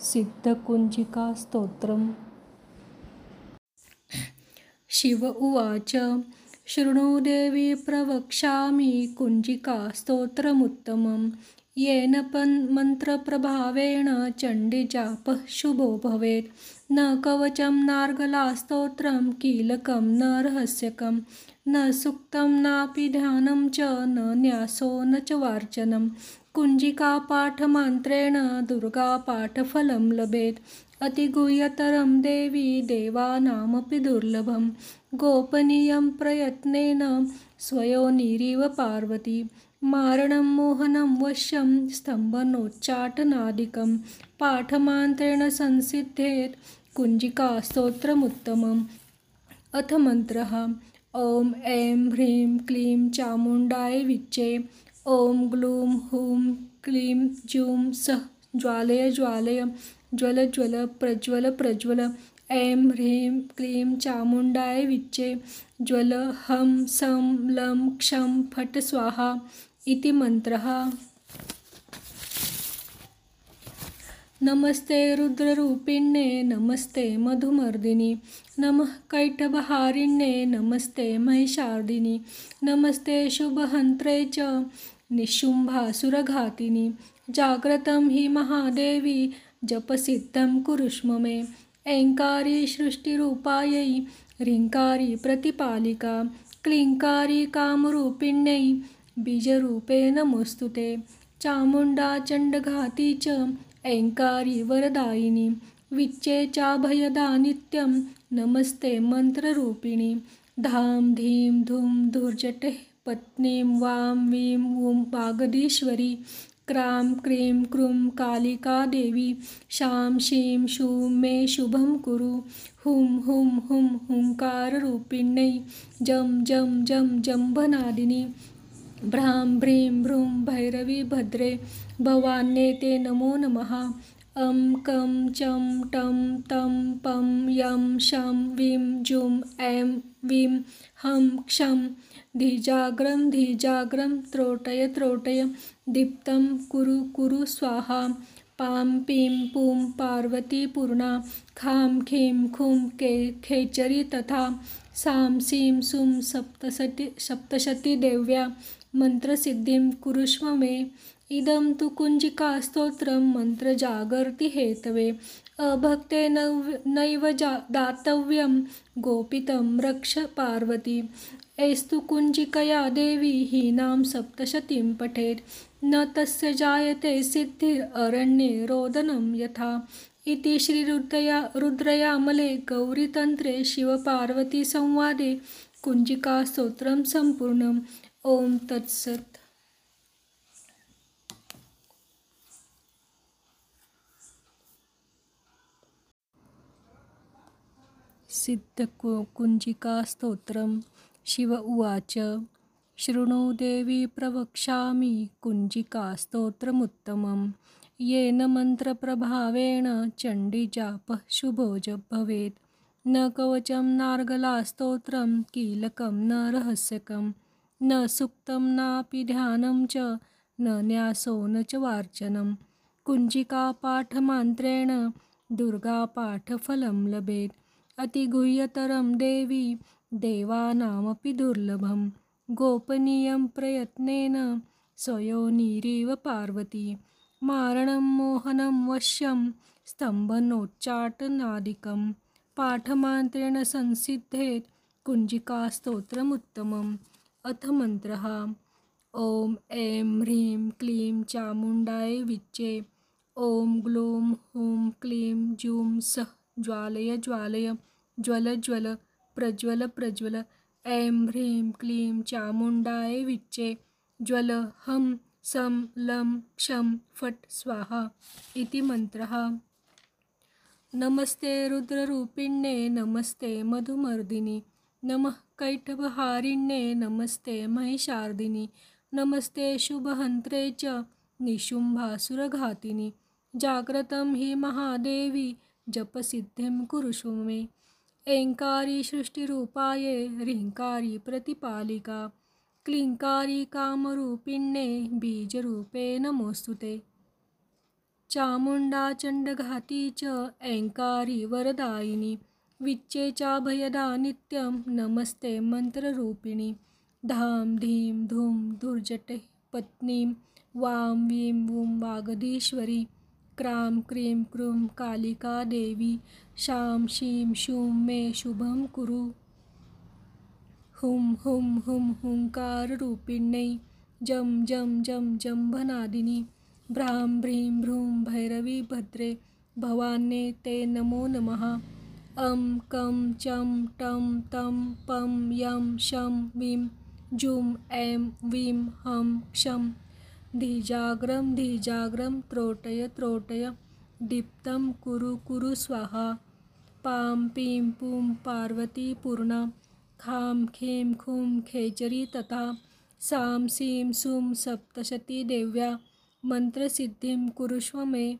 सिद्धकुञ्जिकास्तोत्रम्। शिव उवाच शृणु देवी प्रवक्ष्यामि कुञ्जिकास्तोत्रमुत्तमं येन पन् मन्त्रप्रभावेण चण्डीजापः शुभो भवेत्। न कवचं नार्गलास्तोत्रं कीलकं न रहस्यकं। न सुक्तं नापि ध्यानं च न न्यासो न च वार्चनं कुञ्जिकापाठमन्त्रेण दुर्गापाठफलं लभेत्। अतिगुह्यतरं देवी देवानामपि दुर्लभं। गोपनीयं प्रयत्नेन स्वयोनिरिव पार्वती। मारणं, मोहनं, वश्यं, स्तम्भनोच्चाटनादिकं, पाठमान्त्रेण संसिद्धेत्, कुञ्जिकास्तोत्रमुत्तमम् अथ मन्त्रः ॐ, ऐं, ह्रीं, क्लीं, चामुण्डाय विच्चे, ॐ, ग्लूं, हुं, क्लीं जूं सः, ज्वालय ज्वालय, ज्वल ज्वल, प्रज्वल प्रज्वल, ऐं, ह्रीं, क्लीं, चामुण्डाय विच्चे, ज्वल, हं, सं, लं, क्षं, फट्, स्वाहा इति मन्त्रः। नमस्ते रुद्ररूपिण्ये नमस्ते मधुमर्दिनि। नमः कैटभहारिण्ये नमस्ते महिषार्दिनि। नमस्ते शुभहन्त्रे च, निशुम्भासुरघातिनि। जाग्रतं हि महादेवी, जपसिद्धं कुरुष्म मे। ऐङ्कारी सृष्टिरूपायै ह्रीङ्कारी प्रतिपालिका। क्लीङ्कारी कामरूपिण्यै बीजरूपे नमोऽस्तु ते चामुण्डा चण्डघाती च वरदायिनी, विच्चे चाभयदा नित्यं, नमस्ते मन्त्ररूपिणी, धां धीं धूं धुर्जटेः, पत्नीं वां वीं ऊं वागदीश्वरी, क्रां क्रीं क्रूं कालिका देवी, शां शीं शूं मे शुभं कुरु, हुं हुं हुं हुङ्काररूपिण्यै जं जं जं जम्भनादिनी भ्रां भ्रीं भ्रूं भैरवी भद्रे भवान्ये ते नमो नमः। अं कं, चं, टं, तं, पं, यं, शं, वीं, जुं, ऐं, वीं, हं, क्षं। धीजाग्रं धीजाग्रं, त्रोटय त्रोटय, दीप्तं, कुरु कुरु, स्वाहा। पां, पीं, पूं, पार्वती, पूर्णा। खां, खीं, खुं, के, खेचरी तथा सां, सीं, सुं, सप्तशति सप्तशतीदेव्या मन्त्रसिद्धिं कुरुष्व मे इदं तु कुञ्जिकास्तोत्रं मन्त्रजागर्ति हेतवे अभक्ते नैव दातव्यं गोपितं रक्ष पार्वती। एस्तु कुञ्जिकया देवी हीनां सप्तशतीं पठेत्। न तस्य जायते सिद्धिर् अरण्ये रोदनं यथा। इति श्रीरुद्रया रुद्रयामले गौरीतन्त्रे शिवपार्वतीसंवादे कुञ्जिकास्तोत्रं सम्पूर्णम्। ॐ तत्सत्। सिद्धकुञ्जिकास्तोत्रं शिव उवाच। शृणु देवी प्रवक्ष्यामि कुञ्जिकास्तोत्रमुत्तमं येन मन्त्रप्रभावेण चण्डीजापः शुभो भवेत्। न कवचं नार्गलास्तोत्रं कीलकं न रहस्यकं न सुक्तं नापि ध्यानं च न न्यासो न च वार्चनं। कुञ्जिकापाठमान्त्रेण दुर्गापाठफलं लभेत्। अतिगुह्यतरं देवी देवानामपि दुर्लभं। गोपनीयं प्रयत्नेन स्वयोनिरिव पार्वती। मारणं मोहनं वश्यं स्तम्भनोच्चाटनादिकं। पाठमान्त्रेण संसिद्धेत् कुञ्जिकास्तोत्रमुत्तमम् अथ मन्त्रः ॐ ऐं ह्रीं क्लीं चामुण्डाय विच्चे, ॐ ग्लूं हुं क्लीं जूं सः, ज्वालय ज्वालय, ज्वल ज्वल, प्रज्वल प्रज्वल, ऐं ह्रीं क्लीं चामुण्डाय विच्चे, ज्वल हं, सं, लं, क्षं, फट्, स्वाहा इति मन्त्रः। नमस्ते रुद्ररूपिण्ये नमस्ते मधुमर्दिनि। नमः कैटभहारिण्ये नमस्ते महिषार्दिनि नमस्ते शुभहन्त्रे च निशुम्भासुरघातिनि। जाग्रतं हि महादेवी, जपसिद्धिं कुरुषु मे ऐङ्कारी सृष्टिरूपाये ह्रीङ्कारी प्रतिपालिका। क्लीङ्कारी कामरूपिण्ये बीजरूपे नमोऽस्तु ते चामुण्डा चण्डघाती च वरदायिनी। विच्चे चाभयदा नित्यं नमस्ते मन्त्ररूपिणी धाम धीं धूम धुर्जटे पत्नीं वां वीं वूं वागधीश्वरी क्रां क्रीं क्रूं कालिका देवी शां शीं शूं मे, शुभं कुरु। हुं हुं हुं हुङ्काररूपिण्यै जं जं जं जम्भनादिनी भ्रां, भ्रीं, भ्रूं, भैरवी, भद्रे भवान्ये ते नमो नमः। अं कं, चं, टं, तं, पं, यं, शं, वीं, जुं, ऐं, वीं, हं क्षं धीजाग्रं धीजाग्रं, त्रोटय त्रोटय। दीप्तं, कुरु कुरु, स्वाहा। पां, पीं, पूं, पार्वती, पूर्णा। खां, खीं, खूं, खेचरी, तथा। सां, सीं, सूं, सप्तशती, देव्या। मन्त्रसिद्धिं कुरुष्व मे।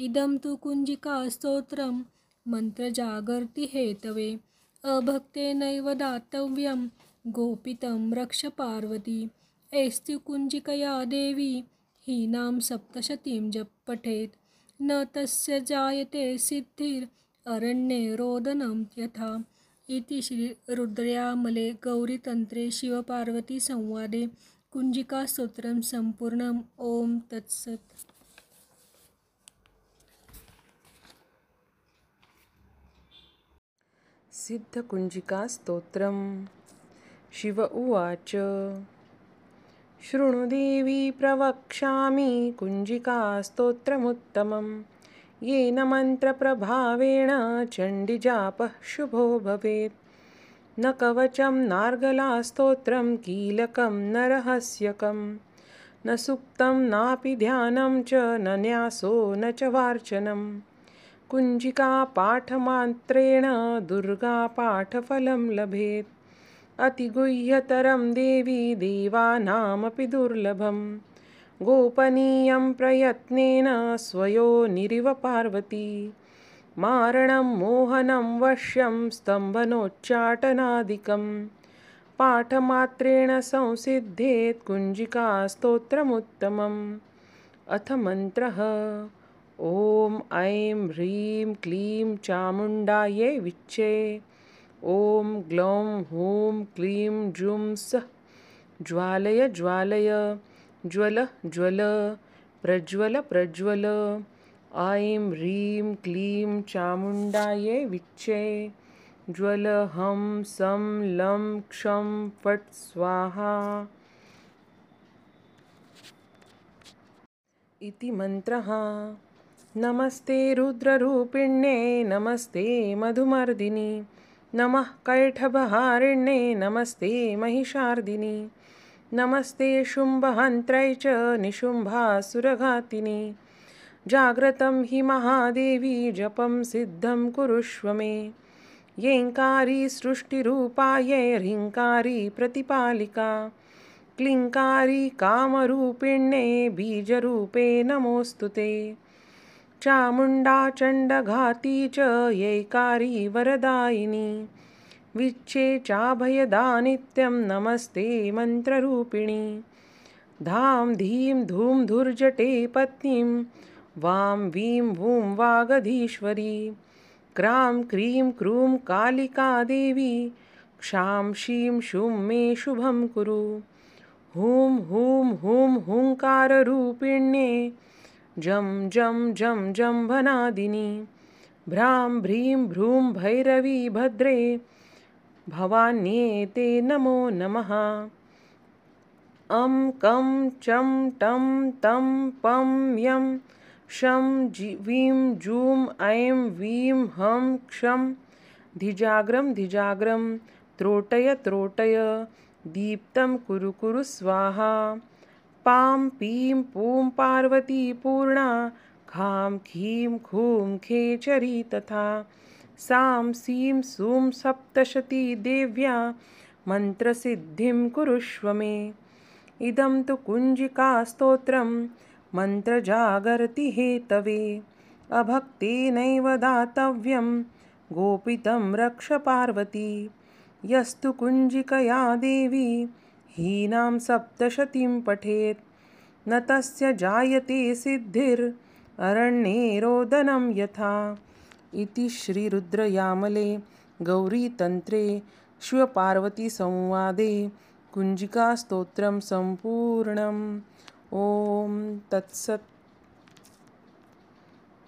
इदं तु कुञ्जिकास्तोत्रं मन्त्रजागर्ति हेतवे। अभक्तेनैव दातव्यं। गोपितं रक्ष पार्वती। एस्तु कुञ्जिकया देवी। हीनां सप्तशतीं जप पठेत्। न तस्य जायते सिद्धिर्। अरण्ये रोदनं यथा। इति श्रीरुद्रयामले गौरीतन्त्रे शिवपार्वतीसंवादे। कुञ्जिकास्तोत्रं सम्पूर्णम्। ॐ तत्सत्। सिद्धकुञ्जिकास्तोत्रं शिव उवाच शृणुदेवी प्रवक्ष्यामि कुञ्जिकास्तोत्रमुत्तमं येन मन्त्रप्रभावेण चण्डिजापः शुभो भवेत्। न कवचं नार्गलास्तोत्रं कीलकं न रहस्यकं न सुप्तं नापि ध्यानं च न न्यासो न च वार्चनं कुञ्जिकापाठमात्रेण दुर्गापाठफलं लभेत्। अतिगुह्यतरं देवी देवानामपि दुर्लभं गोपनीयं प्रयत्नेन स्वयोनिरिव पार्वती। मारणं मोहनं वश्यं स्तम्भनोच्चाटनादिकं पाठमात्रेण संसिद्धेत् कुञ्जिकास्तोत्रमुत्तमम् अथ मन्त्रः ॐ ऐं ह्रीं क्लीं चामुण्डायै विच्चे। ॐ ग्लौं हूँ क्लीं जुं सः। ज्वालय ज्वालय, ज्वल ज्वल, प्रज्वल प्रज्वल। ऐं ह्रीं क्लीं चामुण्डायै विच्चे। ज्वल हं सं लं क्षं फट् स्वाहा। इति मन्त्रः। नमस्ते रुद्ररूपिण्ये नमस्ते मधुमर्दिनि। नमः कैठभहारिण्ये नमस्ते महिषार्दिनि। नमस्ते शुम्भहन्त्रै च, निशुम्भासुरघातिनि। जाग्रतं हि महादेवी, जपं सिद्धं कुरुष्व मे। येङ्कारी सृष्टिरूपायै ह्रीङ्कारी प्रतिपालिका। क्लिङ्कारी कामरूपिण्ये बीजरूपे नमोऽस्तु ते। चामुण्डा चण्डघाती च यैकारी वरदायिनी। विच्छे चाभयदा नित्यं नमस्ते मन्त्ररूपिणी। धां धीं धूं धुर्जटे पत्नीं, वां वीं वूं वागधीश्वरी। क्रां क्रीं क्रूं कालिका देवी, क्षां शीं शूं मे शुभं कुरु। हूँ हूँ हुं हुङ्काररूपिण्ये जं जं जं जम्भनादिनी भ्रां, भ्रीं, भ्रूं भैरवी भद्रे। भवान्ये ते नमो नमः। अं कं, चं टं तं, पं, यं। शं, जि, वीं, जूं, ऐं, वीं, हं, क्षं। धिजाग्रं धिजाग्रं, त्रोटय त्रोटय। दीप्तं कुरु कुरु स्वाहा। पां पीं पूं पार्वती पूर्णा, खां खीं खूं खेचरी तथा, सां सीं सूं सप्तशती देव्या मन्त्रसिद्धिं कुरुष्व मे। इदं तु कुञ्जिकास्तोत्रं मन्त्रजागर्ति हेतवे अभक्तेनैव दातव्यं, गोपितं रक्ष पार्वती। यस्तु कुञ्जिकया देवी हीनां सप्तशतीं पठेत्। न तस्य जायते सिद्धिर् अरण्ये रोदनं यथा। इति श्रीरुद्रयामले, गौरीतन्त्रे, शिवपार्वतीसंवादे, कुञ्जिकास्तोत्रं सम्पूर्णम्। ॐ तत्सत्।